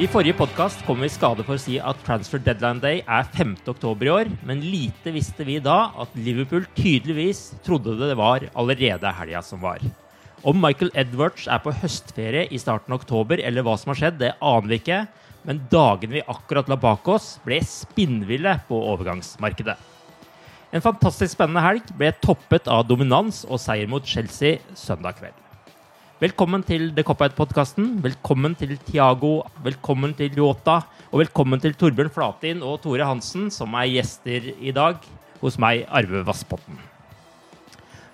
I forrige podkast kom vi i skade for å si at transfer deadline day er 5. oktober i år, men lite visste vi da at Liverpool tydeligvis trodde det var allerede helga som var. Om Michael Edwards er på høstferie i starten av oktober, eller hva som har skjedd, det aner vi ikke. Men dagene vi akkurat la bak oss, ble spinnville på overgangsmarkedet. En fantastisk spennende helg ble toppet av dominans og seier mot Chelsea søndag kveld. Velkommen til The Cop-Out-podkasten. Velkommen til Tiago. Velkommen til Yota. Og velkommen til Torbjørn Flatin og Tore Hansen, som er gjester i dag hos meg, Arve Vassbotn.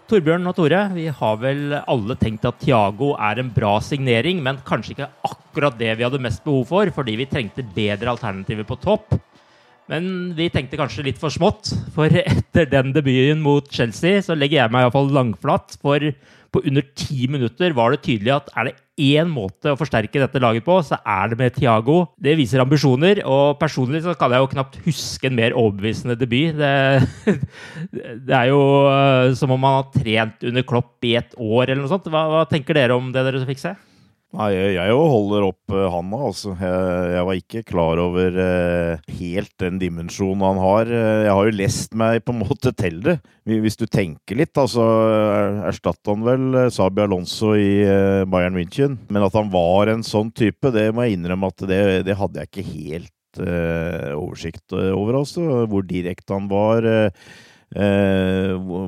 Torbjørn og Tore, vi har vel alle tenkt at Tiago er en bra signering, men kanskje ikke akkurat det vi hadde mest behov for, fordi vi trengte bedre alternativer på topp. Men vi tenkte kanskje litt for smått, for etter den debuten mot Chelsea så legger jeg meg iallfall langflat. For på under ti minutter var det tydelig at er det én måte å forsterke dette laget på, så er det med Thiago. Det viser ambisjoner, og personlig så kan jeg jo knapt huske en mer overbevisende debut. Det, det er jo eh, som om man har trent under Klopp i et år eller noe sånt. Hva, hva tenker dere om det dere fikk se? Nei, jeg, jo holder opp uh, handa, altså. Jeg, jeg, var ikke klar over uh, helt den dimensjonen han har. Uh, jeg har jo lest meg på en måte til det. Hvis du tenker litt, altså erstatta han vel Sabi Alonso i Bayern München. Men at han var en sånn type, det må jeg innrømme at det, det hadde jeg ikke helt oversikt over, altså. Hvor direkte han var.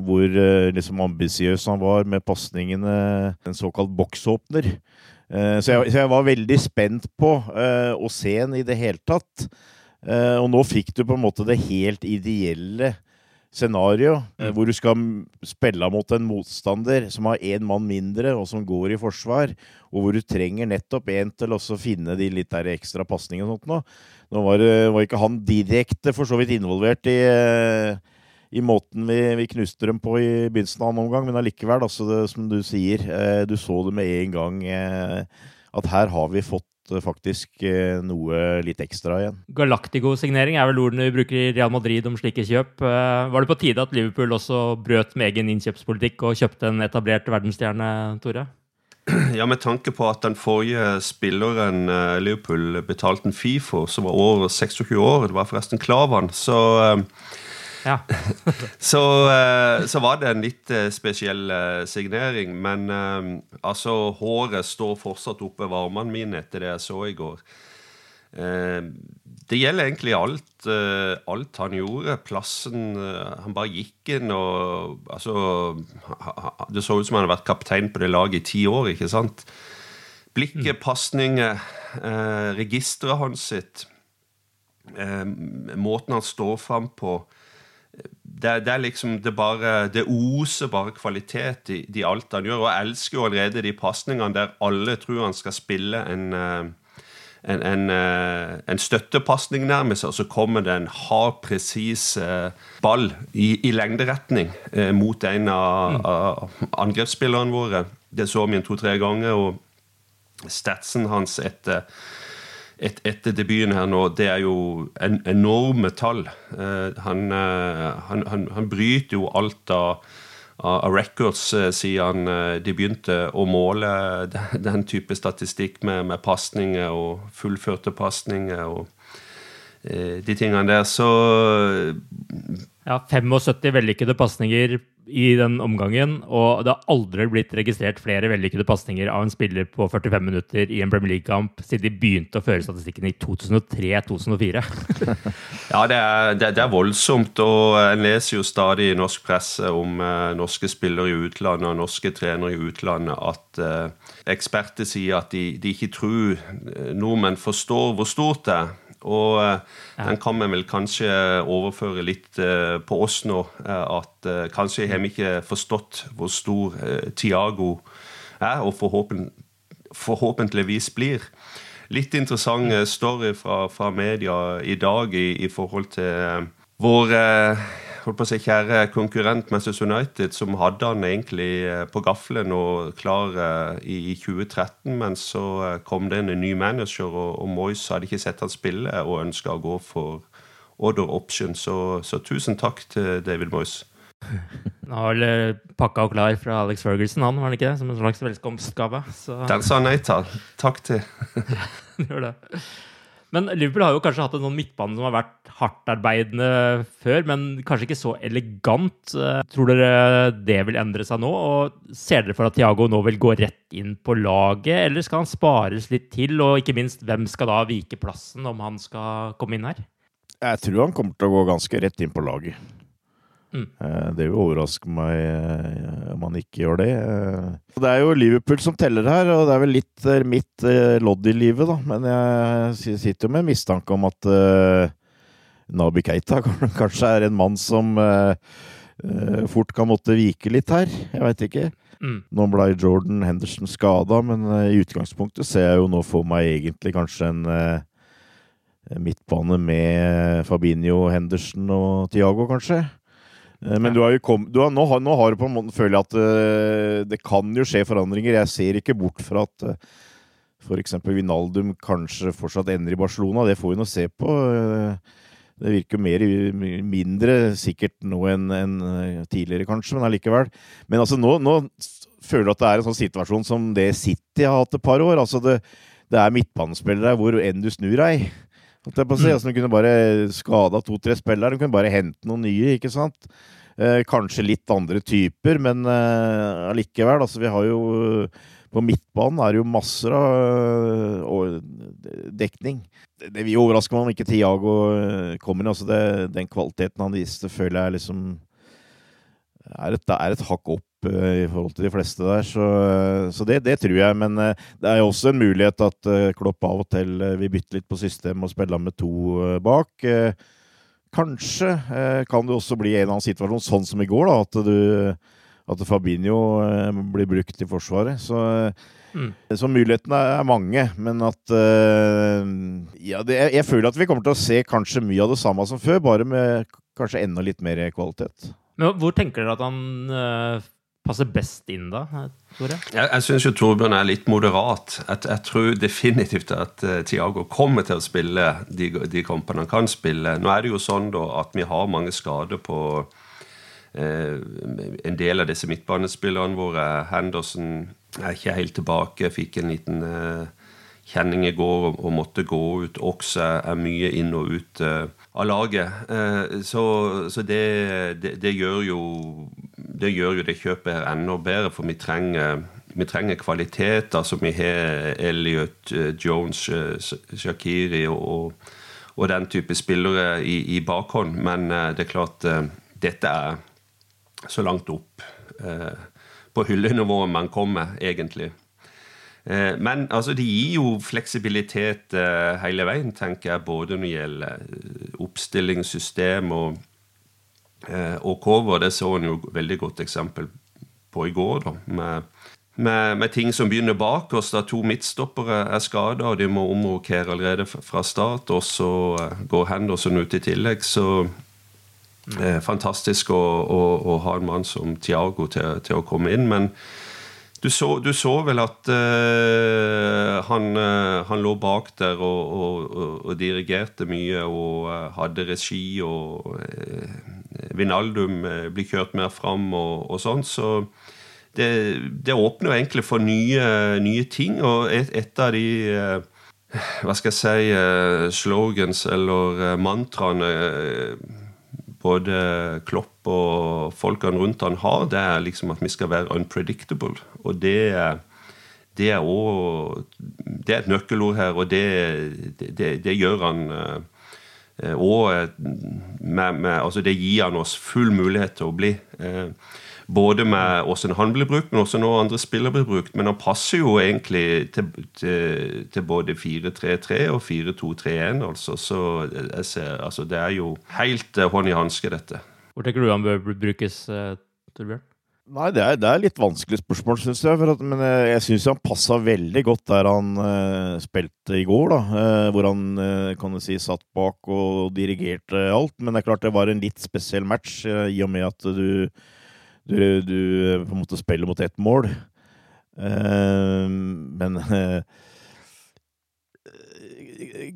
hvor liksom ambisiøs han var med pasningene. En såkalt boksåpner. Eh, så jeg, så jeg, var veldig spent på å se den i det hele tatt. Uh, og nå fikk du på en måte det helt ideelle scenario, mm. hvor du skal spille mot en motstander som har én mann mindre, og som går i forsvar, og hvor du trenger nettopp en til å finne de litt der ekstra pasningene og sånt nå. Nå var, var, ikke han direkte for så vidt involvert i i måten vi, vi, knuste dem på i begynnelsen av annen omgang, men allikevel, altså det, som du sier, eh, du så det med en gang eh, at her har vi fått eh, faktisk noe litt ekstra igjen. Galactico-signering er vel ordene vi bruker i Real Madrid om slike kjøp. Var det på tide at Liverpool også brøt med egen innkjøpspolitikk og kjøpte en etablert verdensstjerne, Tore? Ja, med tanke på at den forrige spilleren Liverpool betalte en fee for, som var over 26 år, det var forresten Klavan, så ja. så, eh, så, var det en litt eh, spesiell eh, signering. Men altså, håret står fortsatt oppe ved armene mine etter det jeg så i går. Det gjelder egentlig alt, alt han gjorde. Plassen Han bare gikk inn og Altså Det så ut som han hadde vært kaptein på det laget i ti år, ikke sant? Blikket, mm. pasninger, registeret hans sitt, måten han står fram på det, det, er liksom Det bare Det oser bare kvalitet i, i alt han gjør. Og jeg elsker jo allerede de pasningene der alle tror han skal spille en uh, en, en, eh, en støttepasning nærmest, og så kommer det en hard, presis eh, ball i, i lengderetning eh, mot en av, mm. av angrepsspillerne våre. Det så vi en to-tre ganger, og statsen hans etter, et, etter debuten her nå, det er jo en, enorme tall. han, han, han, han bryter jo alt av av records eh, siden eh, de begynte å måle den type statistikk med, med pasninger og fullførte pasninger og eh, de tingene der. Så Ja, 75 vellykkede pasninger i den omgangen, og det har aldri blitt registrert flere vellykkede pasninger av en spiller på 45 minutter i en Premier League-kamp siden de begynte å føre statistikken i 2003-2004. ja, det er, det, det er, voldsomt, og en leser jo stadig i norsk presse om eh, norske spillere i utlandet og norske trenere i utlandet at eh, eksperter sier at de, de ikke tror eh, nordmenn forstår hvor stort det er. Og uh, den kan vi vel kanskje overføre litt uh, på oss nå. At kanskje har vi ikke forstått hvor stor Tiago er, og forhåpen, forhåpentligvis blir. Litt interessant story fra, fra media i dag i, i forhold til vår holdt på å si, kjære konkurrent Manchester United, som hadde han egentlig eh, på gaffelen og klar eh, i 2013, men så eh, kom det inn en ny manager, og, og Moyes hadde ikke sett han spille og ønska å gå for order option. Så, så tusen takk til David Moyes. Han har vel pakka og klar fra Alex Ferguson, han, var det ikke det? Som en slags velkomstgave. Så... Den sa nei til. Takk til. Gjør det. Men Liverpool har jo kanskje hatt en sånn midtbane som har vært hardtarbeidende før, men kanskje ikke så elegant. Eh, tror dere det vil endre seg nå? Og ser dere for at Thiago nå vil gå rett inn på laget, eller skal han spares litt til? Og ikke minst, hvem skal da vike plassen om han skal komme inn her? Jeg tror han kommer til å gå ganske rett inn på laget. Mm. Eh, det vil overraske meg eh, om han ikke gjør det. Eh, det er jo Liverpool som teller her, og det er vel litt mitt lodd i livet, da. Men jeg sitter jo med mistanke om at Nabi Keita kanskje er en mann som fort kan måtte vike litt her. Jeg veit ikke. Mm. Nå ble Jordan Henderson skada, men i utgangspunktet ser jeg jo nå for meg egentlig kanskje en midtbane med Fabinho, Henderson og Tiago, kanskje. Eh, men du har jo kom, du har, nå, har, nå, har, du på en måte føler at uh, det kan jo skje forandringer. Jeg ser ikke bort fra at uh, f.eks. Vinaldum kanskje fortsatt ender i Barcelona. Det får vi nå se på. Det virker mer, mindre sikkert nå enn en tidligere, kanskje, men allikevel. Men altså nå, nå, føler du at det er en sånn situasjon som det City har hatt et par år. Altså det, det er midtbanespillere hvor enn du snur deg. Jeg på å si. Altså, de kunne bare skada to-tre spillere. De kunne bare hente noen nye, ikke sant? Eh, kanskje litt andre typer, men eh. Altså, vi har jo På midtbanen er det jo masser av uh, dekning. Det, det vil overraske meg om ikke Tiago eh, kommer. Altså, den kvaliteten han viste, føler jeg liksom er et, er et hakk opp Eh, i forhold til de fleste der. Så, så det, det, tror jeg. Men eh, det er jo også en mulighet at eh, Klopp av og til vil bytte litt på systemet og spille med to bak. Kanskje kan det også bli en eller annen situasjon, sånn som i går, da, at, du, at Fabinho blir brukt i Forsvaret. Så, mm. så mulighetene er mange. Men at ja, det, jeg føler at vi kommer til å se kanskje mye av det samme som før, bare med kanskje enda litt mer kvalitet. Men hvor tenker dere at han passer best inn da, Tore? Jeg, jeg syns jo Torbjørn er litt moderat. Jeg, jeg tror definitivt at uh, Thiago kommer til å spille de, de kampene han kan spille. Nå er det jo sånn da at vi har mange skader på uh, en del av disse midtbanespillerne våre. Henderson er ikke helt tilbake. Fikk en liten uh, kjenning i går og, og, måtte gå ut. Også er mye inn og ut av laget. så, så det, det, det gjør jo det gjør jo det kjøpet her enda bedre, for vi trenger, vi trenger kvalitet. Altså, vi har Elliot, eh, Jones, eh, Shakiri og, og, den type spillere i, i bakhånd. Men eh, det er klart, dette er så langt opp på hyllenivået man kommer, egentlig. Men altså, det gir jo fleksibilitet hele veien, tenker jeg, både når det gjelder oppstillingssystem og Og cover det så en jo veldig godt eksempel på i går, da, med, med, med ting som begynner bak oss. da To midtstoppere er skada, og de må omrokere allerede fra start. Og så går Henderson ut i tillegg. Så eh, fantastisk å, å, å, ha en mann som Tiago til, til å komme inn. Men du så, du så, vel at uh, han, uh, han, lå bak der og, og, og, dirigerte mye og uh, hadde regi, og Vinaldum blir kjørt mer fram og, og sånn. Så det, det, åpner jo egentlig for nye, nye ting, og et, et av de hva skal jeg si slogans eller mantraene både Klopp og folkene rundt han har, det er liksom at vi skal være unpredictable. Og det, det er òg Det er et nøkkelord her, og det, det, det gjør han òg eh, altså Det gir han oss full mulighet til å bli. Eh, både med hvordan han blir brukt, men også når andre spillere blir brukt. Men han passer jo egentlig til, til, til både 4-3-3 og 4-2-3-1. Altså. Så jeg ser, altså, det er jo helt uh, hånd i hanske, dette. Hvor tenker du han bør brukes, uh, Torbjørn? Nei, det er, det er litt vanskelig spørsmål, syns jeg. At, men jeg, jeg syns han passa veldig godt der han uh, spilte i går. da, uh, Hvor han uh, kan du si, satt bak og dirigerte alt. Men det er klart det var en litt spesiell match, i og med at du du, du, på en måte spiller mot ett mål. Uh, men uh,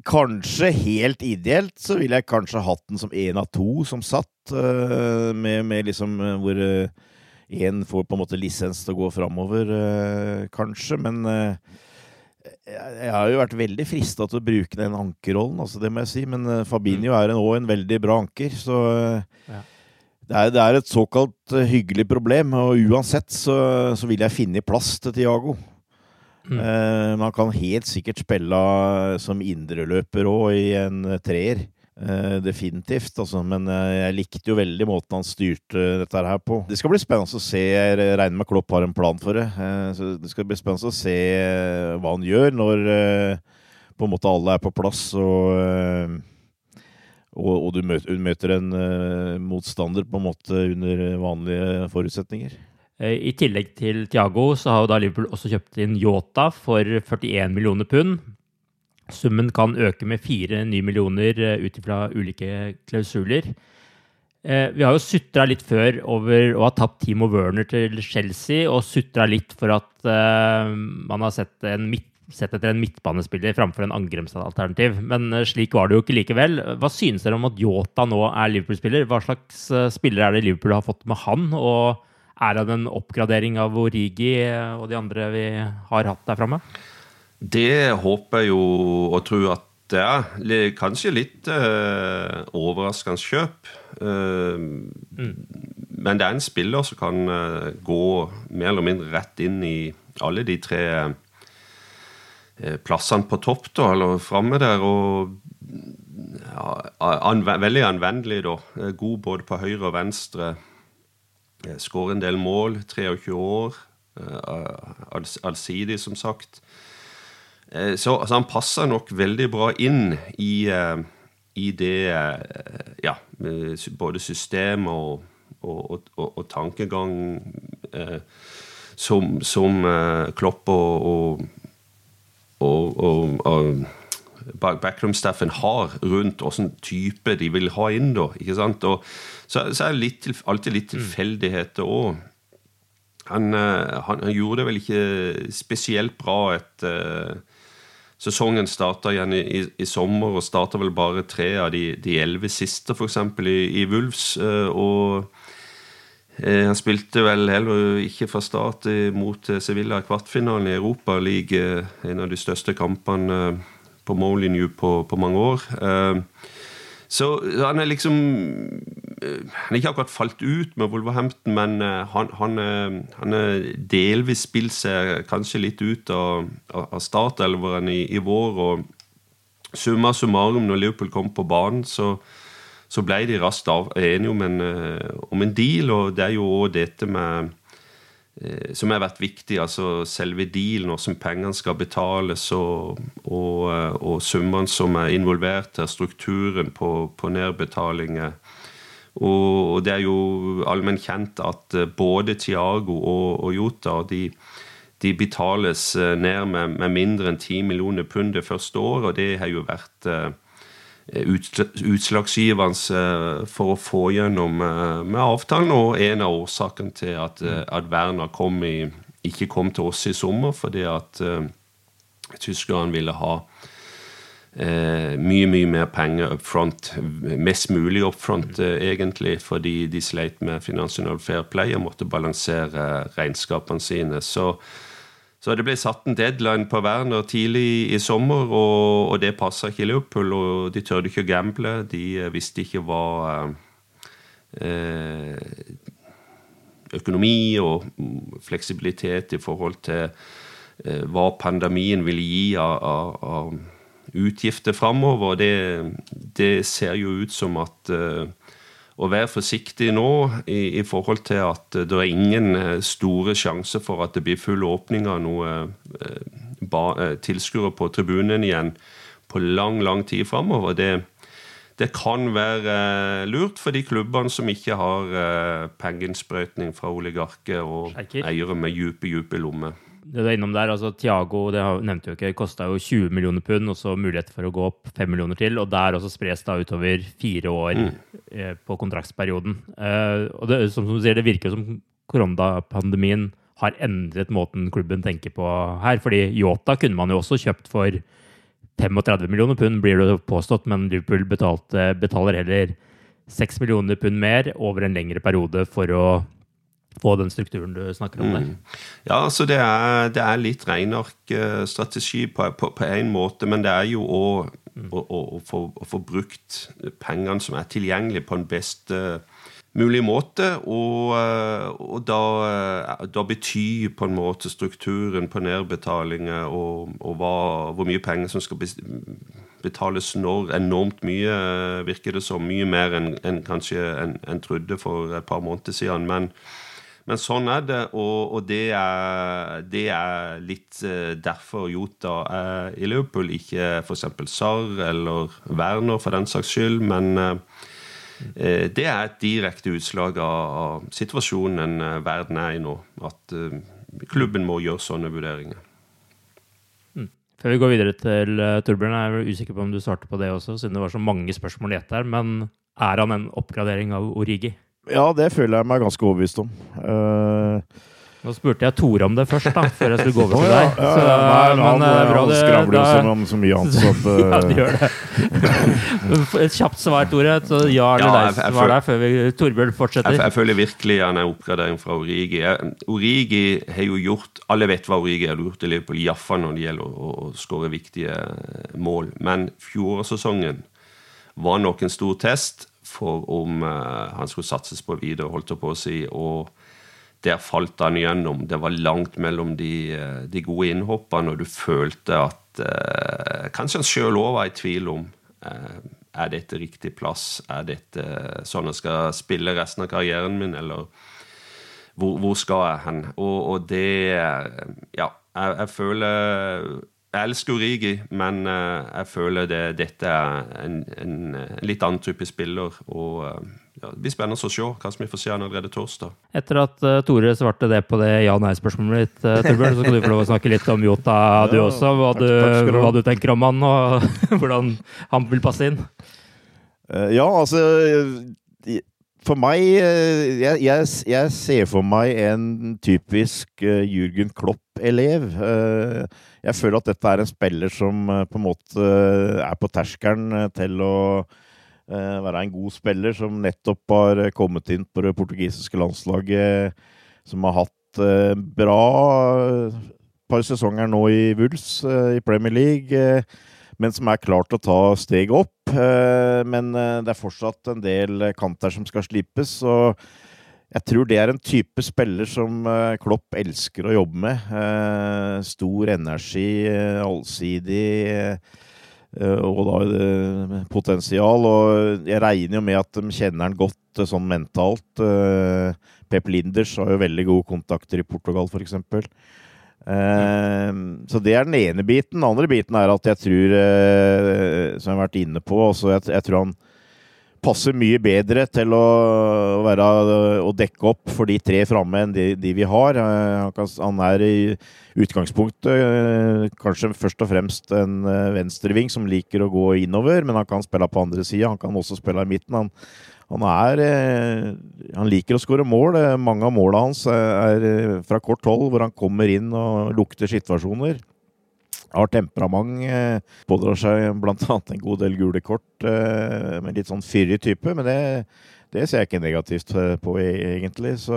Kanskje helt ideelt så ville jeg kanskje hatt den som én av to som satt, uh, med, med, liksom hvor én får på en måte lisens til å gå framover, kanskje. Men jeg har jo vært veldig frista til å bruke den ankerrollen, altså det må jeg si. Men Fabinho mm. er òg en veldig bra anker, så ja. Det er, det er, et såkalt uh, hyggelig problem, og uansett så, så vil jeg finne plass til Tiago. Mm. Eh, man kan helt sikkert spille som indreløper òg i en treer. Uh, definitivt, altså. Men jeg likte jo veldig måten han styrte dette her på. Det skal bli spennende å se. Jeg regner med Klopp har en plan for det. så det skal bli spennende å se hva han gjør når på en måte alle er på plass. og og, og, du møter, møter en uh, motstander på en måte under vanlige forutsetninger. Eh, I tillegg til Thiago så har jo da Liverpool også kjøpt inn Yota for 41 millioner pund. Summen kan øke med 4 nye millioner uh, ut ifra ulike klausuler. Vi har jo sutra litt før over å ha tapt Timo Werner til Chelsea, og sutra litt for at man har sett en midt sett etter en midtbanespiller framfor en angrepsalternativ. Men eh, slik var det jo ikke likevel. Hva synes dere om at Yota nå er Liverpool-spiller? Hva slags eh, spiller er det Liverpool har fått med han? Og er han en oppgradering av Origi eh, og de andre vi har hatt der framme? Det håper jeg jo og tror at det er. Kanskje litt øh, overraskende kjøp. Uh, mm. Men det er en spiller som kan gå mer eller mindre rett inn i alle de tre plassene på topp, da, eller framme der. og ja, anv Veldig anvendelig, da. Eh, god både på høyre og venstre. Eh, skårer en del mål. 23 år. Allsidig, som sagt. Så altså, han passer nok veldig bra inn i, i det Ja, både system og, og, og, og tankegang som, som Klopp og og, og, og backroom-staffen har rundt hvilken type de vil ha inn. da, ikke sant? Og så, så er det litt, alltid litt tilfeldigheter òg. Han, eh, han, han, gjorde det vel ikke spesielt bra etter uh, Sesongen starta igjen i, i, i, sommer, og starta vel bare tre av de elleve siste, f.eks. I, i Wolves. Uh, og Eh, han spilte vel heller ikke fra start mot eh, Sevilla i kvartfinalen i Europa League, en av de største kampene eh, på Molineux på, på mange år. Så han er liksom Han er ikke akkurat falt ut med Wolverhampton, men han, han, han er delvis spilt seg kanskje litt ut av, av startelveren i, i vår. og Summa summarum, når Liverpool kom på banen, så så ble de raskt enige om en, eh, om en, deal, og det er jo òg dette med eh, som har vært viktig, altså selve dealen, hvordan pengene skal betales, og, og, eh, og summene som er involvert her, strukturen på, på nedbetalinger Og, og det er jo allmenn kjent at både Tiago og, og Jota de, de betales ned med, med mindre enn 10 millioner pund det første året, og det har jo vært utslagsgivende for å få gjennom med avtalen, og en av årsakene til at, at Werner kom i, ikke kom til oss i sommer, fordi at uh, tyskerne ville ha eh, mye mye mer penger up front, mest mulig up front eh, egentlig, fordi de sleit med Financial Fair Play og måtte balansere regnskapene sine. Så, så det ble satt en deadline på Werner tidlig i sommer, og, og det passa ikke Liverpool. og De tørde ikke å gamble. De eh, visste ikke hva eh, økonomi og fleksibilitet i forhold til eh, hva pandemien ville gi av, av, av utgifter framover. Det, det ser jo ut som at uh, å være forsiktig nå i, i, forhold til at det er ingen uh, store sjanser for at det blir full åpning av noe eh, tilskuere på tribunen igjen på lang, lang tid framover. Det, det kan være lurt for de klubbene som ikke har pengeinnsprøytning fra oligarker og eiere med dype, dype lommer det du er innom der, altså Tiago det nevnte jo ikke, kosta jo 20 millioner pund, og så mulighet for å gå opp 5 millioner til. Og der også spres da utover fire år mm. eh, på kontraktsperioden. Eh, og det, som, som, du sier, det virker som koronapandemien har endret måten klubben tenker på her. fordi Yota kunne man jo også kjøpt for 35 millioner pund, blir det påstått, men Liverpool betalte, betaler heller 6 millioner pund mer over en lengre periode for å få den strukturen du snakker om der? Mm. Ja, altså det er, det er litt reinarkstrategi på, på, på en måte, men det er jo òg mm. å, å, å, å, få brukt pengene som er tilgjengelige, på en best mulig måte. Og, og da, da, betyr på en måte strukturen på nedbetalinger og, og hva, hvor mye penger som skal betales når, enormt mye, virker det som. Mye mer enn en kanskje en, en trodde for et par måneder siden. men men sånn er det, og, og det, er, det, er, litt uh, derfor Jota er i Liverpool, ikke f.eks. Sarr eller Werner for den saks skyld. Men eh, det er et direkte utslag av, av situasjonen verden er i nå. At eh, klubben må gjøre sånne vurderinger. Mm. Før vi går videre til Torbjørn, jeg er usikker på om du starter på det også, siden det var så mange spørsmål i ett her. Men er han en oppgradering av Origi? Ja, det føler jeg meg ganske overbevist om. Uh, nå spurte jeg Tore om det først, da, før jeg skulle gå over til deg. Så, ja, nei, men, han, eh, han skravler jo som om så mye annet. Så at, ja, det gjør det. Et kjapt svar, Tore. Så ja eller ja, nei svar der før vi Torbjørn fortsetter. Jeg, jeg, føler virkelig han er oppgradering fra Origi. Origi har jo gjort Alle vet hva Origi har gjort i Liverpool, iallfall når det gjelder å, å skåre viktige mål. Men fjorårssesongen var nok en stor test for om uh, han skulle satses på videre, holdt jeg på å si. Og der falt han igjennom. Det var langt mellom de, uh, de gode innhoppene, og du følte at uh, Kanskje han sjøl òg var i tvil om er dette riktig plass. Er dette sånn jeg skal spille resten av karrieren min, eller hvor, hvor skal jeg hen? Og, og det Ja, jeg, jeg føler jeg elsker Origi, men uh, jeg føler det, dette er en, en, en, litt annen type spiller. og uh, ja, Det blir spennende å se som vi får se han allerede torsdag. Etter at uh, Tore svarte det på det ja-nei-spørsmålet ditt, uh, Torbjørn, så kan du få lov å snakke litt om Jota, du ja, også. Hva, takk, du, takk hva, du, tenker om han, og hvordan han vil passe inn. ja, altså for meg jeg, jeg, jeg, ser for meg en typisk Jürgen Klopp-elev. Uh, jeg føler at dette er en spiller som eh, på en måte eh, er på terskelen eh, til å være en god spiller, som nettopp har kommet inn på det portugisiske landslaget, som har hatt bra par sesonger nå i Wools i Premier League, men som er klar til å ta steg opp. Men det er fortsatt en del kanter som skal slipes. og jeg tror det er en type spiller som eh, Klopp elsker å jobbe med. Eh, stor energi, eh, allsidig og da potensial. Og jeg regner jo med at de kjenner han godt sånn mentalt. Pep Linders har jo veldig gode kontakter i Portugal, f.eks. Så det er den ene biten. Den andre biten er at jeg tror, som jeg har vært inne på, også, jeg, jeg tror han passer mye bedre til å, være, å dekke opp for de tre framme enn de, de vi har. Han er i utgangspunktet kanskje først og fremst en venstreving som liker å gå innover, men han kan spille på andre sida. Han kan også spille i midten. Han, han, er, han liker å skåre mål. Mange av måla hans er fra kort hold, hvor han kommer inn og lukter situasjoner har temperament. Eh, pådrar seg bl.a. en god del gule kort eh, med litt sånn fyrig type. Men det, det, ser jeg ikke negativt eh, på, egentlig. Så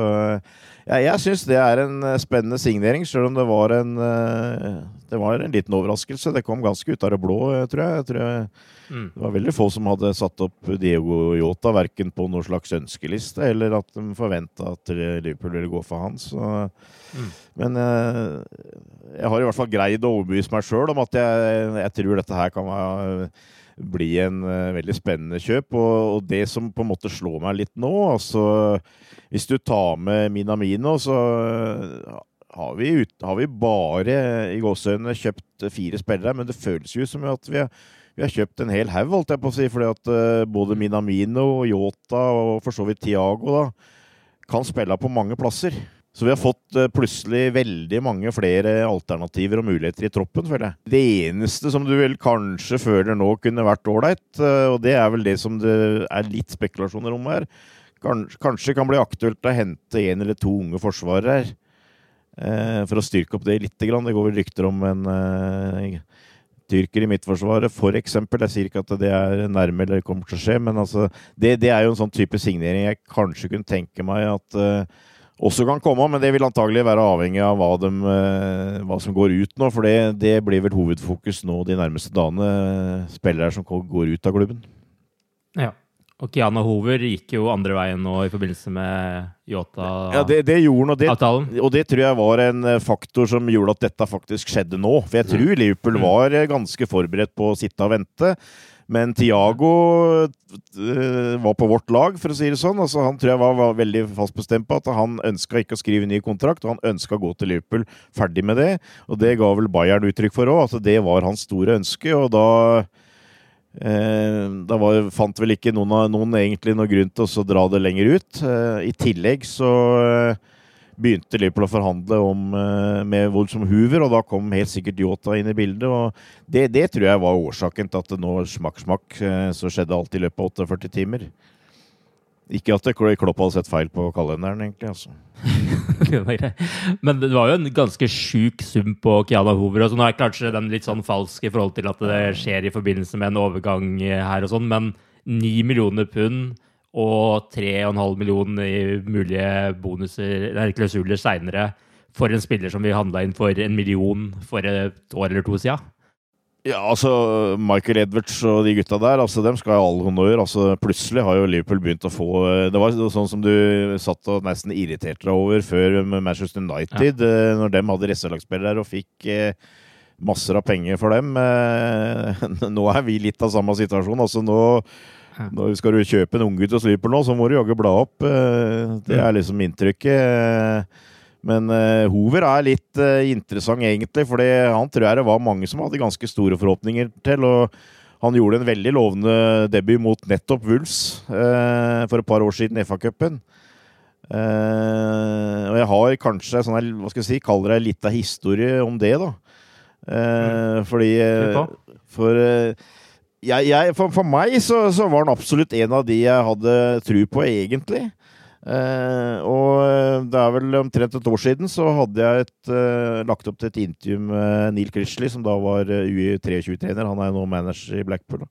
ja, jeg syns det er en spennende signering, sjøl om det var en Det var en liten overraskelse. Det kom ganske ut av det blå, tror jeg. jeg, tror jeg mm. Det var veldig få som hadde satt opp Diego Yota, verken på noen slags ønskeliste eller at de forventa at Liverpool ville gå for han. Så, mm. Men jeg har i hvert fall greid å overbevise meg sjøl om at jeg, jeg, tror dette her kan være, bli en uh, veldig spennende kjøp. Og, og, det som på en måte slår meg litt nå altså Hvis du tar med Minamino, så uh, har vi, ut, har vi bare i gåseøynene kjøpt fire spillere. Men det føles jo som at vi har, vi har kjøpt en hel haug, holdt jeg på å si. fordi at både Minamino, Yota og for så vidt Tiago kan spille på mange plasser. Så vi har fått uh, plutselig veldig mange flere alternativer og muligheter i troppen, føler jeg. Det eneste som du vel kanskje føler nå kunne vært ålreit, uh, og det er vel det som det er litt spekulasjoner om her, kanskje, kan bli aktuelt å hente en eller to unge forsvarere her. Uh, for å styrke opp det litt. Det går vel rykter om en tyrker i Midtforsvaret, f.eks. Jeg sier ikke at det er nærme eller kommer til å skje, men altså, det, det, er jo en sånn type signering jeg kanskje kunne tenke meg at også kan komme, men det vil antagelig være avhengig av hva, de, eh, hva som går ut nå. For det, det, blir vel hovedfokus nå de nærmeste dagene. Spillere som går ut av klubben. Ja. Og Kiana Hover gikk jo andre veien nå i forbindelse med Yota-avtalen. Ja, det, det, gjorde og det, og det tror jeg var en eh, faktor som gjorde at dette faktisk skjedde nå. For jeg tror Liverpool mm. var eh, ganske forberedt på å sitte og vente. Men Tiago uh, var på vårt lag, for å si det sånn. Altså, han tror jeg var, var veldig fast bestemt på at han ønska ikke å skrive ny kontrakt, og han ønska å gå til Liverpool ferdig med det. Og det ga vel Bayern uttrykk for òg, altså det var hans store ønske. Og da eh, da var, fant vel ikke noen, noen egentlig noen grunn til å dra det lenger ut. Eh, I tillegg så begynte Liverpool å forhandle om, eh, med Wolfsom Hoover, og da kom helt sikkert Yota inn i bildet. og Det, det tror jeg var årsaken til at det nå smakk, smakk, eh, så skjedde alt i løpet av 48 timer. Ikke at Klopp hadde sett feil på kalenderen, egentlig. altså. Men det var jo en ganske sjuk sum på Kiana Hoover. så nå er kanskje den litt sånn falsk i forhold til at det skjer i forbindelse med en overgang her og sånn, men ni millioner pund og 3,5 millioner i mulige bonuser, eller klausuler seinere for en spiller som vi handla inn for en million for et år eller to siden? Ja, altså Michael Edwards og de gutta der, altså dem skal ha all honnør. Altså, plutselig har jo Liverpool begynt å få Det var sånn som du satt og nesten irriterte deg over før Manchester United, ja. Eh, når dem hadde reservelagsspillere og fikk eh, masser av penger for dem. Eh, nå er vi litt av samme situasjon. Altså nå når skal du kjøpe en unggutt og sliper nå, så må du jaggu bla opp. Eh, det er liksom inntrykket. Men uh, Hoover er litt uh, interessant, egentlig, for han tror jeg det var mange som hadde ganske store forhåpninger til. og Han gjorde en veldig lovende debut mot nettopp uh, for et par år siden i FA-cupen. og jeg har kanskje sånn, hva skal jeg si, kaller det litt av historie om det, da. Mm. Fordi For jeg, jeg, for, for, meg så, så, var han absolutt en av de jeg hadde tru på, egentlig. Eh, og eh, det er vel omtrent et år siden så hadde jeg et, eh, lagt opp til et intervju med Neil Crishley, som da var eh, UI23-trener. Han er nå manager i Blackpool.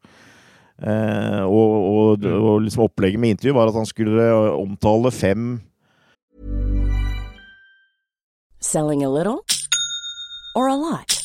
Eh, og, og, mm. og liksom opplegget med intervju var at han skulle omtale fem Selling a little or a lot?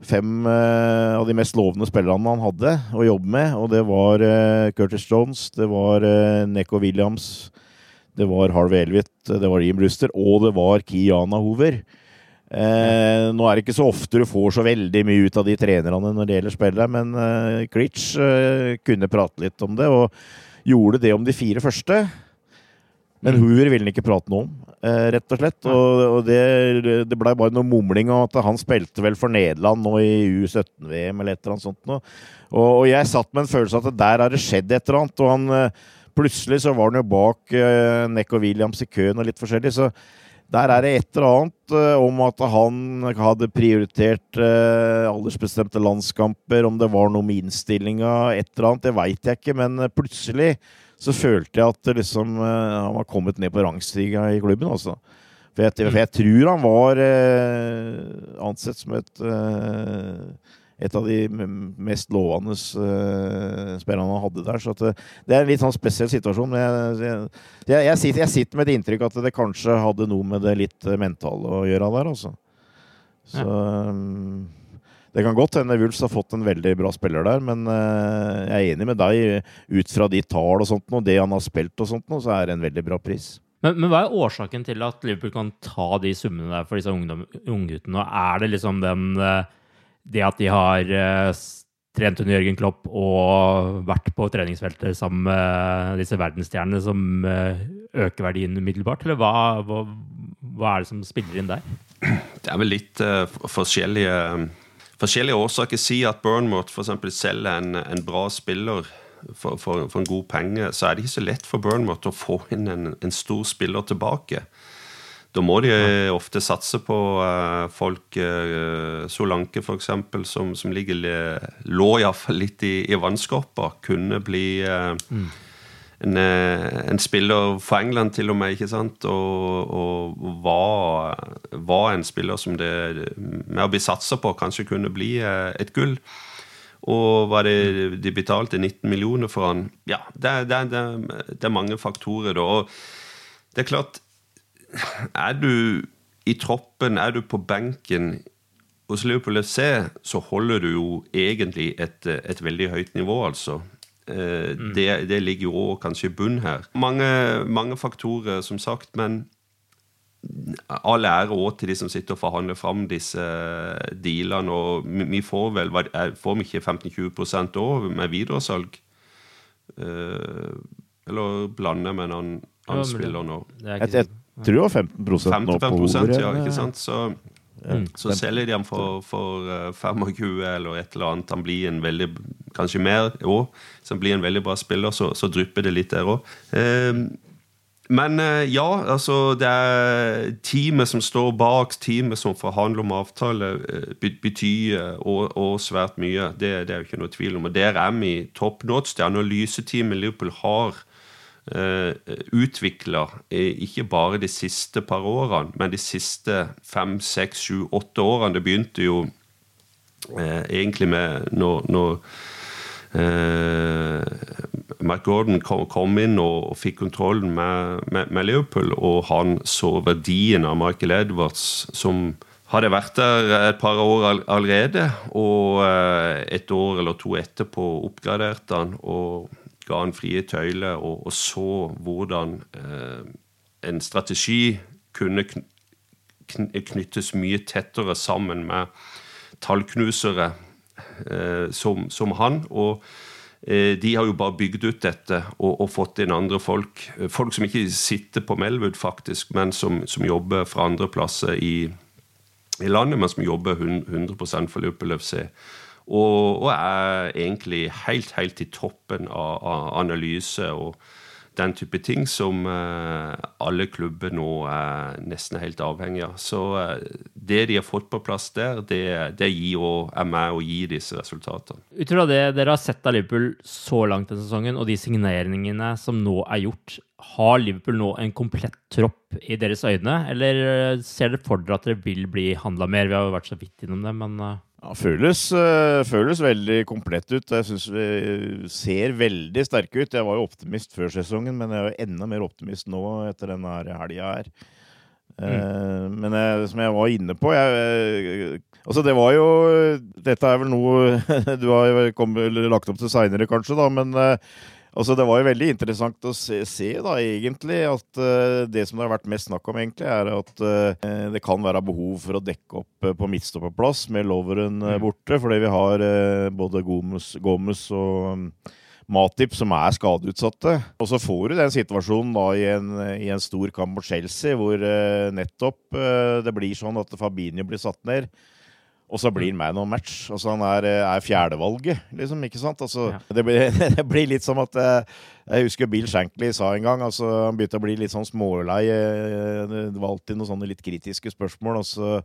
Fem eh, av de mest lovende spillerne han hadde å jobbe med, og det var eh, Curtis Jones, det var eh, Neko Williams, det var Harvey Elvitt, det var Jim Bruster, og det var Kiana Hoover. Eh, nå er det ikke så ofte du får så veldig mye ut av de trenerne når det gjelder spillet, men eh, Critch eh, kunne prate litt om det, og gjorde det om de fire første. Men Hoover ville han ikke prate noe om, eh, rett og slett. Og, og det, det blei bare noe mumling om at han spilte vel for Nederland nå i U17-VM eller et eller annet sånt noe. Og, og jeg satt med en følelse av at der har det skjedd et eller annet. Og han eh, plutselig så var han jo bak uh, Neko Williams i køen og litt forskjellig. så der er det et eller annet uh, om at han hadde prioritert uh, aldersbestemte landskamper, om det var noe med innstillinga, et eller annet, det veit jeg ikke. Men plutselig så følte jeg at liksom, han var kommet ned på rangstiga i klubben. Også. For jeg, for jeg tror han var ansett som et et av de mest lovende uh, spillerne han hadde der. Så det, det, er en litt sånn spesiell situasjon. Men jeg, jeg, jeg, sitter, jeg, sitter, med et inntrykk at det kanskje hadde noe med det litt mentale å gjøre der, altså. Så um, det kan godt hende Wulfs har fått en veldig bra spiller der, men uh, jeg er enig med deg. Ut fra de tall og sånt, og det han har spilt og sånt, så er det en veldig bra pris. Men, men, hva er årsaken til at Liverpool kan ta de summene der for disse ungguttene? Er det liksom den uh, det at de har uh, trent under Jørgen Klopp og vært på treningsfeltet sammen med disse verdensstjernene som øker verdien umiddelbart, eller hva, hva, hva, er det som spiller inn der? Det er vel litt uh, forskjellige, forskjellige årsaker. Si at Burnmouth f.eks. selger en, en, bra spiller for, for, for, en god penge, så er det ikke så lett for Burnmouth å få inn en, en stor spiller tilbake. Da må de ofte satse på uh, folk uh, Solanke, f.eks., som, som ligger, lå iallfall litt i, i vannskorpa. Kunne bli uh, mm. En, en, spiller for England, til og med, ikke sant? Og, og var, var, en spiller som det, med å bli satsa på, kanskje kunne bli et gull. Og var det de betalte 19 millioner for han Ja, det, det, det er mange faktorer, da. Og det er klart er du i troppen, er du på benken hos Liverpool FC, så holder du jo egentlig et, et veldig høyt nivå, altså. Eh, det, det, ligger jo òg kanskje i bunn her. Mange, mange, faktorer, som sagt, men all ære òg til de som sitter og forhandler fram disse dealene. og Vi får vel får vi ikke 15-20% òg med videresalg? Eller blander med en annen, annen spiller nå? Jeg, jeg, tror det var 15 nå på ordet. Ja, ikke sant? Så, mm. så selger de ham for, for uh, 25 eller et eller annet. Han blir en veldig Kanskje mer òg. Så han blir en veldig bra spiller, så, så drypper det litt der òg. Men eh, ja, altså det er teamet som står bak, teamet som forhandler om avtale, eh, betyr og, og svært mye. Det, det, er jo ikke noe tvil om. Og der er vi top notch. Det analyseteamet Liverpool har eh, utvikla ikke bare de siste par årene, men de siste fem, seks, sju, åtte årene. Det begynte jo uh, egentlig med når, når eh, Mark Gordon kom, kom inn og, og, fikk kontrollen med, med, med, Liverpool, og han så verdien av Michael Edwards, som hadde vært der et par år allerede, og eh, et år eller to etterpå oppgraderte han og ga han frie tøyler, og, og, så hvordan eh, en strategi kunne knyttes mye tettere sammen med tallknusere eh, som, som han. og Eh, de har jo bare bygd ut dette og, og, fått inn andre folk. Eh, folk som ikke sitter på Melwood, faktisk, men som, som jobber fra andre plasser i, i, landet, men som jobber 100 for Liverpool FC. Og, og, er egentlig helt, helt i toppen av, av analyse og den type ting som eh, alle klubber nå er nesten helt avhengig av. Så eh, det de har fått på plass der, det, det gir og er med å gi disse resultatene. Ut fra det dere har sett av Liverpool så langt denne sesongen, og de signeringene som nå er gjort, har Liverpool nå en komplett tropp i deres øyne, eller eh, ser dere for dere at dere vil bli handla mer? Vi har jo vært så vidt innom det, men ja, føles, uh, føles veldig komplett ut. Jeg syns vi ser veldig sterke ut. Jeg var jo optimist før sesongen, men jeg er jo enda mer optimist nå etter denne helga her. Mm. Men jeg, som jeg var inne på jeg, Altså, det var jo Dette er vel noe du har kommet, lagt opp til seinere, kanskje, da, men Altså, det var jo veldig interessant å se, se da, egentlig, at uh, det som det har vært mest snakk om, egentlig, er at uh, det kan være behov for å dekke opp uh, på midtstopperplass med Loveren mm. borte, fordi vi har både Gomes, Gomes og um, Matip som er skadeutsatte. Og så får du den situasjonen da i en, i en stor kamp mot Chelsea, hvor nettopp det blir sånn at Fabinho blir satt ned. Og så blir han man of match. Altså Han er, eh, er fjerdevalget, liksom. ikke sant? Altså, ja. det, blir, det, blir, litt som at eh, Jeg husker Bill Shankly sa en gang altså Han begynte å bli litt sånn smålei. Det var alltid noen sånne litt kritiske spørsmål. Altså,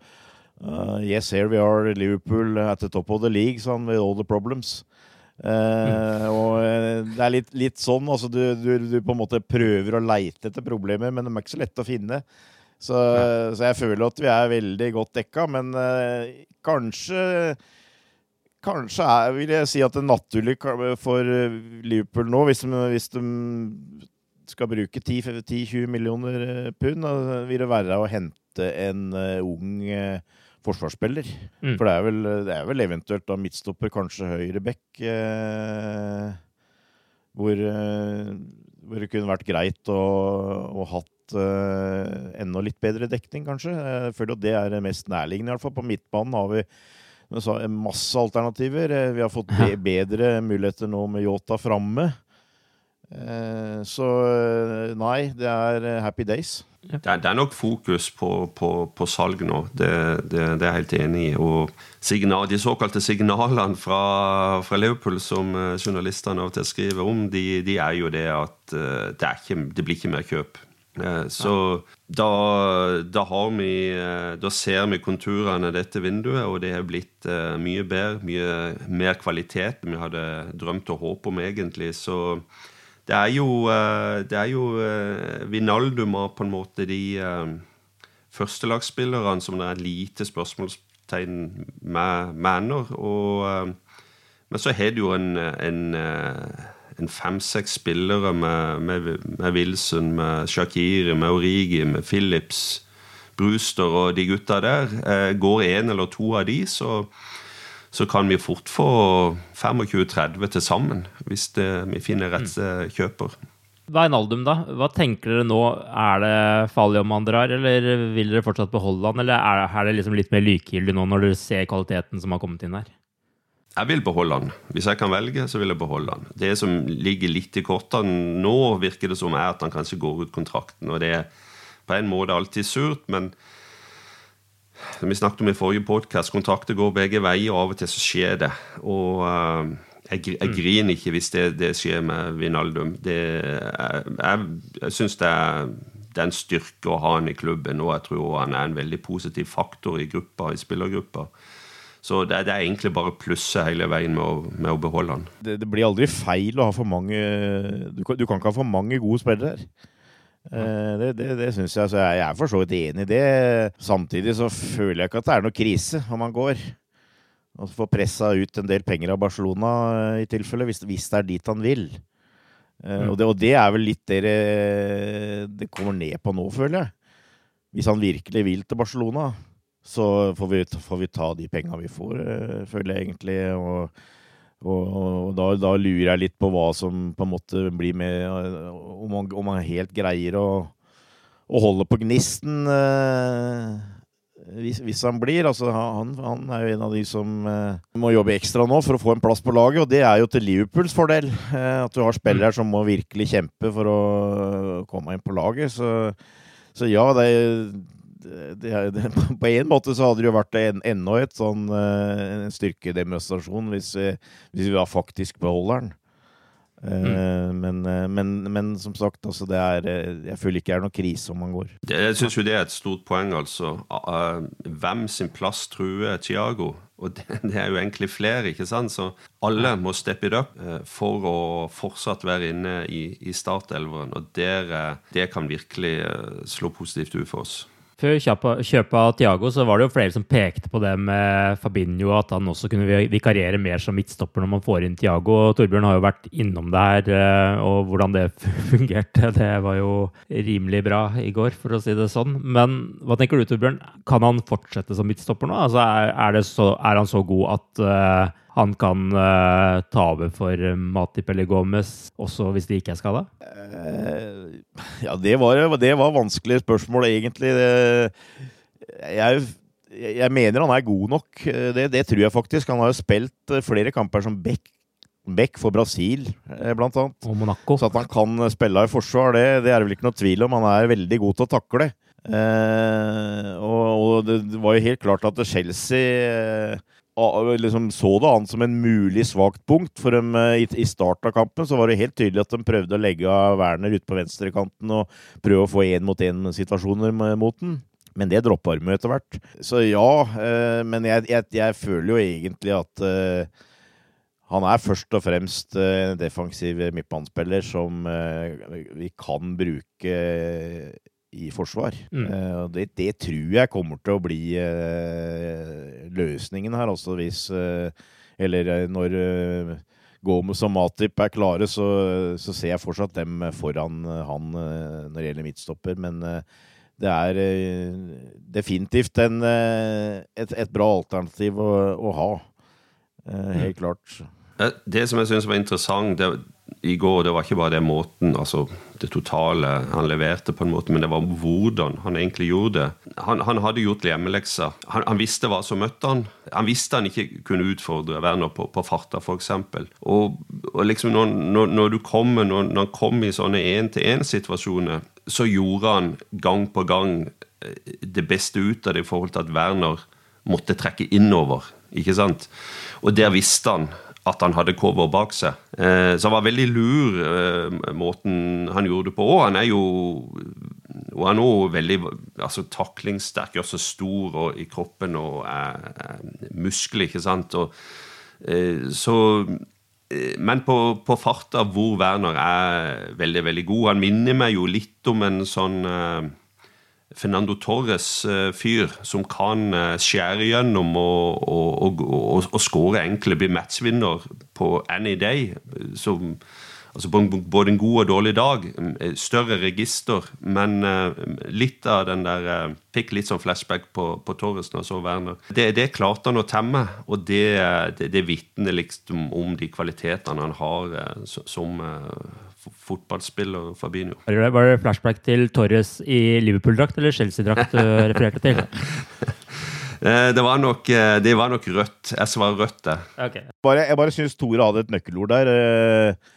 uh, yes, here we are, Liverpool at the top of the league, sånn, with all the problems. Uh, og det er litt, litt sånn. Altså, du, du, du, på en måte prøver å leite etter problemer, men de er ikke så lette å finne. Så, ja. så, jeg føler at vi er veldig godt dekka, men uh, kanskje Kanskje er, vil jeg si at det er naturlig for Liverpool nå, hvis de, hvis de skal bruke 10-20 millioner pund, pund, vil det være å hente en ung forsvarsspiller. Mm. For det er, vel, det er, vel, eventuelt da midtstopper, kanskje høyre back, eh, hvor, hvor, det kunne vært greit å, å hatt uh, enda litt bedre dekning, kanskje. Jeg føler at det er det mest nærliggende, i hvert fall. På midtbanen har vi masse alternativer. Eh, vi har fått be bedre muligheter nå med Yota framme. Uh, så nei, det er happy days. Det er, det er, nok fokus på, på, på salg nå, det, det, det, er jeg helt enig i. Og signal, de såkalte signalene fra, fra Liverpool som journalistene av og til skriver om, de, de er jo det at det, ikke, det blir ikke mer kjøp. Eh, så da, da, har vi eh, Da ser vi konturene av dette vinduet, og det har blitt eh, mye bedre. Mye mer kvalitet enn vi hadde drømt og håpet om, egentlig. Så det er jo, det er jo Vinaldum har på en måte de førstelagsspillerne som det er lite spørsmålstegn med, mener. Og, men så har du jo en, en en fem-seks spillere med, med, med, Wilson, med Shakiri, med Origi, med Phillips, Brewster og de gutta der. Eh, går én eller to av de, så, så kan vi fort få 25-30 til sammen. Hvis det, vi finner rett mm. kjøper. Veinaldum, da. Hva tenker dere nå? Er det farlig om han drar, eller vil dere fortsatt beholde han? Eller er, er det liksom litt mer likegyldig nå når dere ser kvaliteten som har kommet inn her? Jeg vil beholde han. Hvis jeg kan velge, så vil jeg beholde han. Det som ligger litt i kortene nå, virker det som er at han kanskje går ut kontrakten. Og det er på en måte alltid surt, men som vi snakket om i forrige podkast, kontrakter går begge veier, og av og til så skjer det. Og uh, jeg, jeg, mm. griner ikke hvis det, det skjer med Vinaldum. Det, jeg jeg, jeg syns det det er en styrke å ha han i klubben, og jeg tror han er en veldig positiv faktor i gruppa, i spillergruppa. Så det, det, er egentlig bare plusse hele veien med å, med å beholde han. Det, det, blir aldri feil å ha for mange Du kan, du kan ikke ha for mange gode spillere. Eh, det, det, det syns jeg. Så jeg er for så vidt enig i det. Samtidig så føler jeg ikke at det er noe krise om han går. Og får pressa ut en del penger av Barcelona eh, i tilfelle, hvis, hvis det er dit han vil. Eh, mm. Og, det, og, det, er vel litt det det kommer ned på nå, føler jeg. Hvis han virkelig vil til Barcelona så får vi, får vi ta de penga vi får, eh, føler jeg egentlig. Og, og, og da, da, lurer jeg litt på hva som på en måte blir med Om man, om man helt greier å, å holde på gnisten eh, hvis, hvis, han blir. Altså, han, han, er jo en av de som eh, må jobbe ekstra nå for å få en plass på laget, og det er jo til Liverpools fordel. Eh, at du har spillere som må virkelig kjempe for å komme inn på laget. Så, så ja, det er det, det, på en måte så hadde det jo vært en, enda et sånn en styrkedemonstrasjon hvis, hvis, vi da faktisk beholder den. Uh, mm. men, men, men, som sagt, altså det er, jeg føler ikke det er noen krise om man går. Jeg syns jo det er et stort poeng, altså. hvem sin plass truer Thiago Og det, det, er jo egentlig flere, ikke sant? Så alle må steppe it up for å fortsatt være inne i, i startelveren. Og der, det kan virkelig slå positivt ut for oss. Før kjøpet av Tiago så var det jo flere som pekte på det med Fabinho, at han også kunne vikariere mer som midtstopper når man får inn Tiago. Torbjørn har jo vært innom det her, eh, og hvordan det fungerte, det var jo rimelig bra i går, for å si det sånn. Men hva tenker du, Torbjørn? Kan han fortsette som midtstopper nå? Altså, er, er, så, er han så god at uh, han kan uh, ta over for Matip eller Gomez, også hvis de ikke er skada? Uh, ja, det var, det var vanskelige spørsmål, egentlig. Jeg, jeg, mener han er god nok. Det, det, tror jeg faktisk. Han har jo spilt flere kamper som back, back for Brasil, blant annet. Og Monaco. Så at han kan spille i forsvar, det, det er det vel ikke noe tvil om. Han er veldig god til å takle. Uh, og, og, det var jo helt klart at Chelsea liksom så det an som en mulig svakt punkt. For dem eh, i, starten av kampen så var det helt tydelig at de prøvde å legge Werner ut på venstrekanten og prøve å få én-mot-én-situasjoner mot den. Men det droppa de etter hvert. Så ja, eh, men jeg, jeg, jeg, føler jo egentlig at eh, han er først og fremst en defensiv midtbanespiller som vi kan bruke i forsvar. Mm. Uh, det, det, tror jeg kommer til å bli uh, løsningen her, altså hvis uh, Eller når Gomez og Matip er klare, så, så, ser jeg fortsatt dem foran han når det gjelder midtstopper. Men det er definitivt en, et, et, bra alternativ å, å ha. helt mm. klart. Det som jeg syns var interessant, det, i går, det var ikke bare det måten, altså det totale han leverte, på en måte, men det var hvordan han egentlig gjorde det. Han, han hadde gjort hjemmelekser. Han, han, visste hva som møtte han. Han visste han ikke kunne utfordre Werner på, på farta, f.eks. Og, og liksom når, når, når, du kommer, når, når han kom i sånne én-til-én-situasjoner, så gjorde han gang på gang eh, det beste ut av det i forhold til at Werner måtte trekke innover. ikke sant? Og der visste han at han hadde cover bak seg. Eh, så han var veldig lur eh, måten han gjorde det på. Og han er jo og han er også veldig altså, taklingssterk, gjør seg stor og, i kroppen og er, er muskler, ikke sant. Og, eh, så men på, på, farta hvor Werner er veldig veldig god Han minner meg jo litt om en sånn Fernando Torres-fyr eh, som kan eh, skjære gjennom og, og, og, og skåre enkle, bli matchvinner på any day. Som, altså på både en god og dårlig dag. Større register, men litt av den der Fikk litt sånn flashback på, på Torres når jeg så Werner. Det, det klarte han å temme, og det, det, det vitner liksom om de kvalitetene han har som fotballspiller, Fabinho. Var det flashback til Torres i Liverpool-drakt eller Chelsea-drakt du refererte til? Eh, det var, nok, eh, det var nok rødt. Jeg svarer rødt, det. Okay. Bare, jeg bare syns Tore hadde et nøkkelord der. Eh,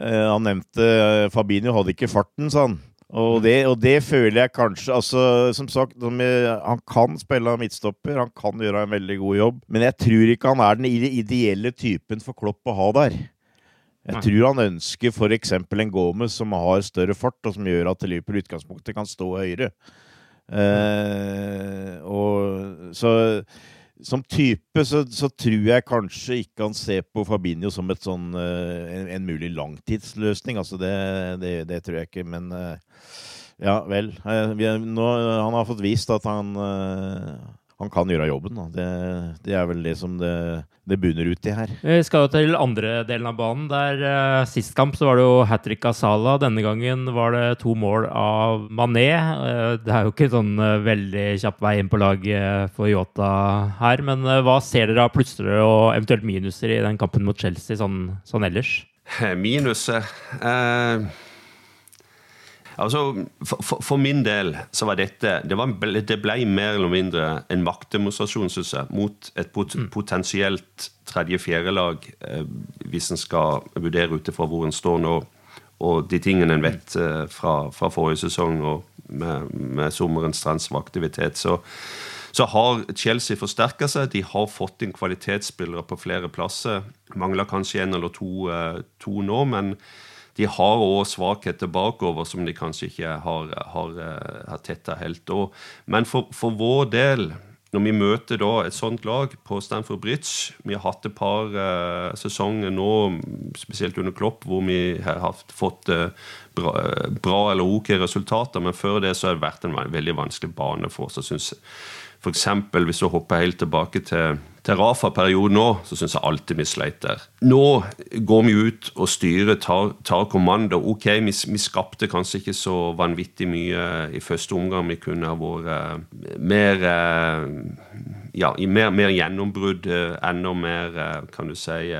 han nevnte Fabinho hadde ikke farten, sa han. Og det, og det, føler jeg kanskje altså, Som sagt, han kan spille midtstopper, han kan gjøre en veldig god jobb. Men jeg tror ikke han er den ideelle typen for Klopp å ha der. Jeg tror han ønsker f.eks. en Gomez som har større fart, og som gjør at Liverpool i utgangspunktet kan stå høyere. Eh, og så som type så, så, tror jeg kanskje ikke han ser på Fabinho som sånn, uh, en, en, mulig langtidsløsning. Altså det, det, det, tror jeg ikke, men uh, ja vel. Er, nå, han har fått vist at han han kan gjøre jobben. Det, det, er vel det som det, det, bunner ut i her. Vi skal jo til andre delen av banen. der uh, Sist kamp så var det jo hat trick av Salah. Denne gangen var det to mål av Mané. Uh, det er jo ikke sånn uh, veldig kjapp vei inn på laget for Yota her. Men hva ser dere av plutselig og eventuelt minuser i den kampen mot Chelsea sånn, sånn ellers? Minuset uh Altså, for, for, min del så var dette Det, var, det ble mer eller mindre en maktdemonstrasjon, syns jeg, mot et pot, mm. potensielt tredje-fjerde lag, eh, hvis en skal vurdere ut ifra hvor en står nå, og de tingene en vet eh, fra, fra, forrige sesong og med, med sommerens transferaktivitet. Så, så har Chelsea forsterka seg. De har fått inn kvalitetsspillere på flere plasser. Mangler kanskje en eller to, eh, to nå, men de har òg svakheter bakover som de kanskje ikke har, har, eh, har tetta helt. Og, men for, for, vår del, når vi møter da et sånt lag på Stanford Bridge Vi har hatt et par uh, sesonger nå, spesielt under Klopp, hvor vi har fått uh, bra, bra, eller ok resultater, men før det så har det vært en veldig vanskelig bane for oss. synes jeg F.eks. hvis du hopper helt tilbake til, til Rafa-perioden nå, så syns jeg alltid vi sleit der. Nå går vi ut og styrer, tar, tar kommando. Ok, vi, vi, skapte kanskje ikke så vanvittig mye i første omgang. Vi kunne ha vært uh, mer uh, Ja, i mer, mer gjennombrudd, uh, enda mer, kan du si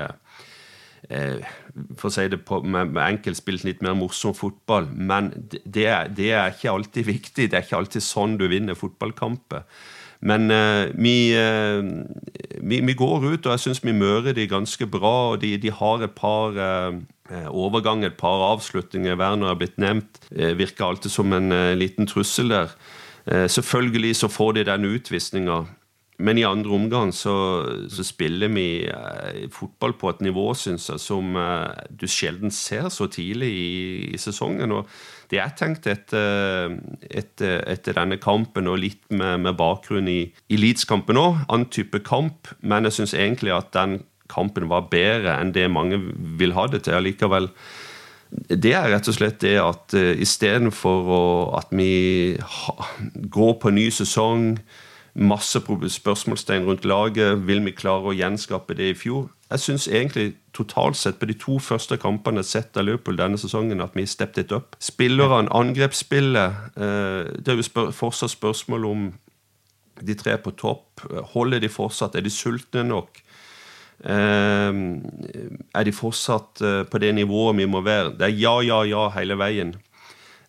for å si det på, med, med enkelt spilt litt mer morsom fotball. Men det, det, er ikke alltid viktig. Det er ikke alltid sånn du vinner fotballkamper. Men vi, vi, vi, går ut, og jeg syns vi mører de ganske bra. og De, de har et par uh, overganger, et par avslutninger. Werner har blitt nevnt. virker alltid som en liten trussel der. selvfølgelig så får de den utvisninga. Men i andre omgang så, så spiller vi eh, fotball på et nivå synes jeg, som eh, du sjelden ser så tidlig i, i sesongen. og Det jeg tenkte etter, etter, etter, denne kampen og litt med, med bakgrunn i, i Leeds-kampen òg. Annen type kamp, men jeg syns egentlig at den kampen var bedre enn det mange vil ha det til allikevel. Det er rett og slett det at uh, istedenfor at vi ha, går på ny sesong masse spørsmålstegn rundt laget. Vil vi klare å gjenskape det i fjor? Jeg syns egentlig totalt sett på de to første kampene sett av Liverpool denne sesongen at vi steppet it opp. Spillerne, angrepsspillet eh, Det er jo spør fortsatt spørsmål om de tre på topp. Holder de fortsatt? Er de sultne nok? Eh, er de fortsatt eh, på det nivået vi må være? Det er ja, ja, ja hele veien.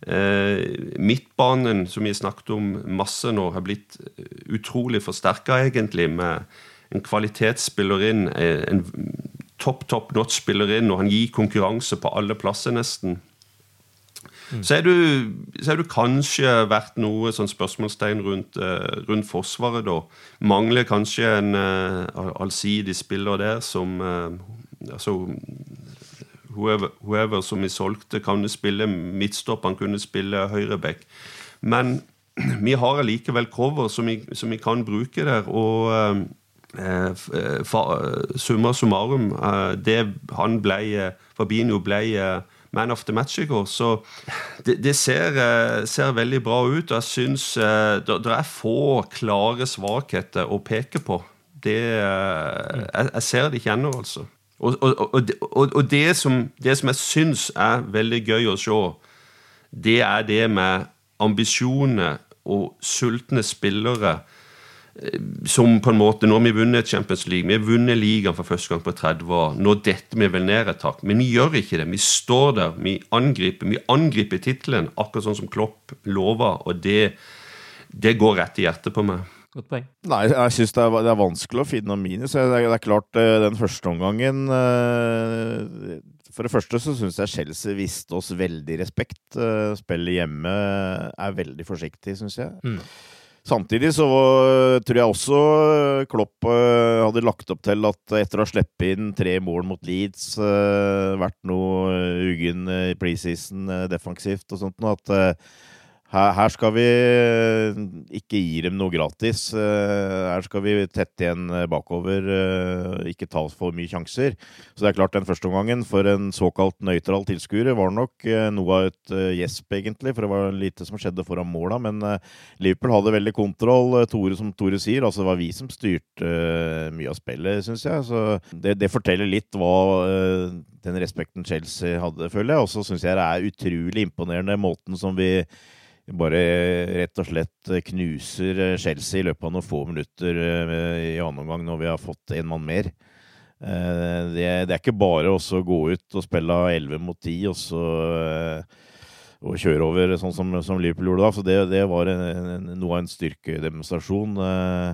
Eh, midtbanen, som vi har snakket om masse nå, har blitt utrolig forsterka, egentlig, med en kvalitetsspiller inn, eh, en topp, topp notch-spiller inn, og han gir konkurranse på alle plasser, nesten. Mm. Så, er du, så er du kanskje vært noe sånn spørsmålstegn rundt, rundt, Forsvaret, da. Mangler kanskje en allsidig spiller der som altså, whoever, som vi solgte, kan spille midtstopp, han kunne spille høyreback. Men vi har allikevel cover som vi, som vi, kan bruke der. og eh, eh summa summarum, eh, det han ble Fabinho ble eh, man of the match i går. Så det, det ser, eh, ser, veldig bra ut. og Jeg syns det, det er få klare svakheter å peke på. Det, jeg, jeg ser det ikke ennå, altså. Og, og, og, og, det, som, det som jeg syns er veldig gøy å se, det er det med ambisjoner og sultne spillere eh, som på en måte Nå har vi vunnet Champions League, vi har vunnet ligaen for første gang på 30 år. Nå detter vi vel ned et tak. Men vi gjør ikke det. Vi står der, vi angriper. Vi angriper tittelen, akkurat sånn som Klopp lover, og det, det går rett i hjertet på meg. Godt poeng. Nei, jeg syns det, det er vanskelig å finne noen minus. Det er, det er klart, eh, den første omgangen eh, For det første så syns jeg Chelsea viste oss veldig respekt. Eh, Spillet hjemme er veldig forsiktig, syns jeg. Mm. Samtidig så tror jeg også Klopp hadde lagt opp til at etter å ha sluppet inn tre mål mot Leeds, vært noe uggen i preseason defensivt og sånt, at her, her skal vi eh, ikke gi dem noe gratis. Eh, Her skal vi tette igjen eh, bakover, ikke ta for mye sjanser. Så det er klart den første omgangen for en såkalt nøytral tilskuer var nok noe av et gjesp, egentlig. For det var lite som skjedde foran måla. Men Liverpool hadde veldig kontroll. Tore, som Tore sier, altså det var vi som styrte mye av spillet, syns jeg. Så det, det forteller litt hva den respekten Chelsea hadde, føler jeg. Og så syns jeg det er utrolig imponerende måten som vi bare rett og slett knuser eh, Chelsea i løpet av noen få minutter eh, i annen omgang når vi har fått en mann mer. Eh, Det, det er ikke bare å gå ut og spille 11 mot 10 og så eh, og kjøre over sånn som, som Liverpool gjorde da. Så det, det var en, noe av en styrkedemonstrasjon. eh.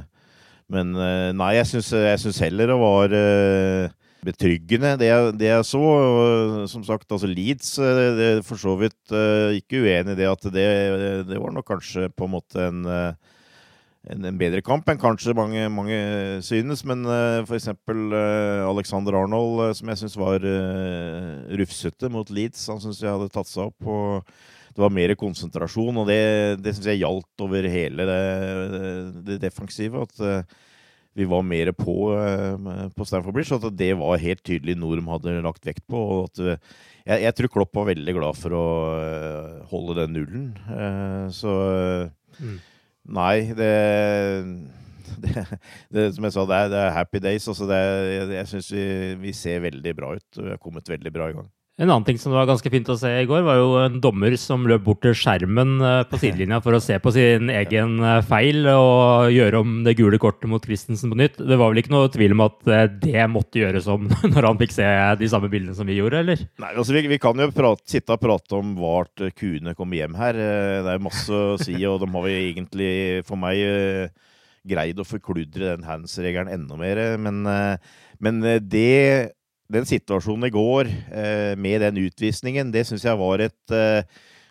Men eh, nei, jeg syns, heller det var eh, betryggende, det, jeg- det jeg så. Som sagt, altså Leeds eh, det er for så vidt eh, ikke uenig i det at det, det var nok kanskje på en måte en eh, en, en bedre kamp enn kanskje mange, mange synes. Men uh, f.eks. Uh, Alexander Arnold, uh, som jeg syns var uh, rufsete mot Leeds, han syns jeg hadde tatt seg opp. og det var mer konsentrasjon, og det, det syns jeg gjaldt over hele det, det defensive. At vi var mer på, eh, på Stamford Bridge. At det var helt tydelig noe de hadde lagt vekt på. Og at, eh, jeg, jeg tror Klopp var veldig glad for å eh, holde den nullen. Så mm. Nei, det, det, det Som jeg sa, det er, det er happy days. Altså det, jeg jeg syns vi, vi ser veldig bra ut. Vi har kommet veldig bra i gang. En annen ting som var ganske fint å se i går, var jo en dommer som løp bort til skjermen eh, på sidelinja for å se på sin egen eh, feil og gjøre om det gule kortet mot Christensen på nytt. Det var vel ikke noe tvil om at eh, det måtte gjøres om når han fikk se de samme bildene som vi gjorde, eller? Nei, altså vi, vi kan jo prate, sitte og prate om vart kuene kommer hjem her. Det er masse å si, og de har vi egentlig, for meg, greid å forkludre den hands-regelen enda mer. Men, men det, den situasjonen i går, eh, med den utvisningen, det syns jeg var et eh,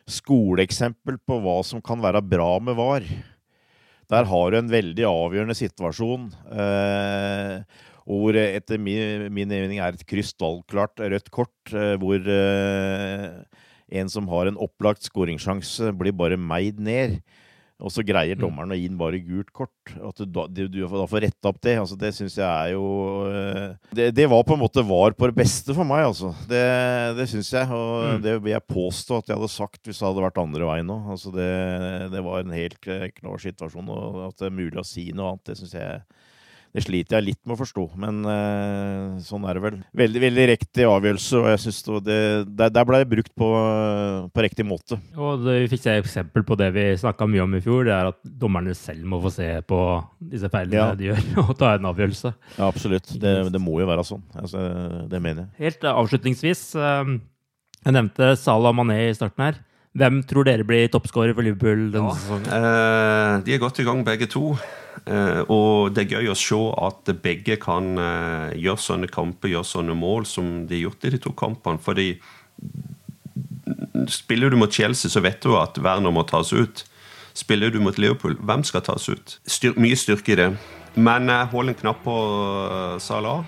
skoleeksempel på hva som kan være bra med VAR. Der har du en veldig avgjørende situasjon. Eh, hvor etter min, mening er et krystallklart rødt kort, hvor en som har en opplagt skåringssjanse, blir bare meid ned. Og så greier dommeren å gi den bare gult kort. At du, da, du, du da får retta opp det. Altså, det syns jeg er jo eh, det, det var på en måte var på det beste for meg, altså. Det, det syns jeg. Og Mm. det vil jeg påstå at jeg hadde sagt hvis det hadde vært andre veien nå. Altså, det, det var en helt knall klar situasjon. Og at det er mulig å si noe annet, det syns jeg det sliter jeg litt med å forstå, men uh, sånn er det vel. Veldig veldig riktig avgjørelse, og jeg synes det, det der, der ble det brukt på, på riktig måte. Og det, vi fikk se eksempel på det vi snakka mye om i fjor, det er at dommerne selv må få se på disse feilene Ja. de gjør, og ta en avgjørelse. Ja, absolutt. Det, det må jo være sånn. Altså, det mener jeg. Helt eh, avslutningsvis, eh, jeg nevnte Salah Mané i starten her. Hvem tror dere blir toppskårer for Liverpool denne sesongen? Eh, de er godt i gang, begge to. Eh, og det er gøy å se at begge kan eh, gjøre sånne kamper, gjøre sånne mål som de har gjort i de to kampene. Fordi spiller du mot Chelsea, så vet du at Werner må tas ut. Spiller du mot Liverpool, hvem skal tas ut? Styr mye styrke i det. Men jeg holder en knapp på eh, Salah.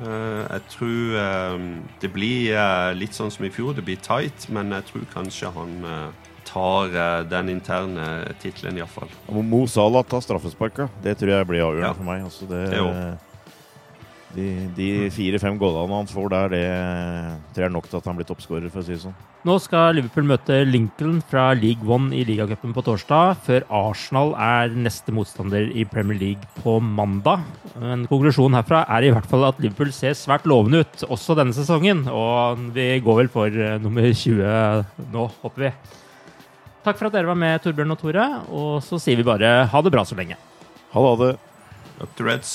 Eh, jeg tror eh, det blir eh, litt sånn som i fjor, det blir tight, men jeg tror kanskje han eh, tar eh, den interne tittelen, iallfall. Mo Salah tar straffesparka. Det tror jeg blir avgjørende Ja. for meg. Altså, det, Det De, de fire-fem goalene han får der, det tror jeg er nok til at han blir toppskårer, for å si det sånn. Nå skal Liverpool møte Lincoln fra League One i ligacupen på torsdag, før Arsenal er neste motstander i Premier League på mandag. Men konklusjonen herfra er i hvert fall at Liverpool ser svært lovende ut også denne sesongen. Og vi går vel for uh, nummer 20 nå, håper vi. Takk for at dere var med, Torbjørn og Tore. Og så sier vi bare ha det bra så lenge. Ha det. Up to Reds.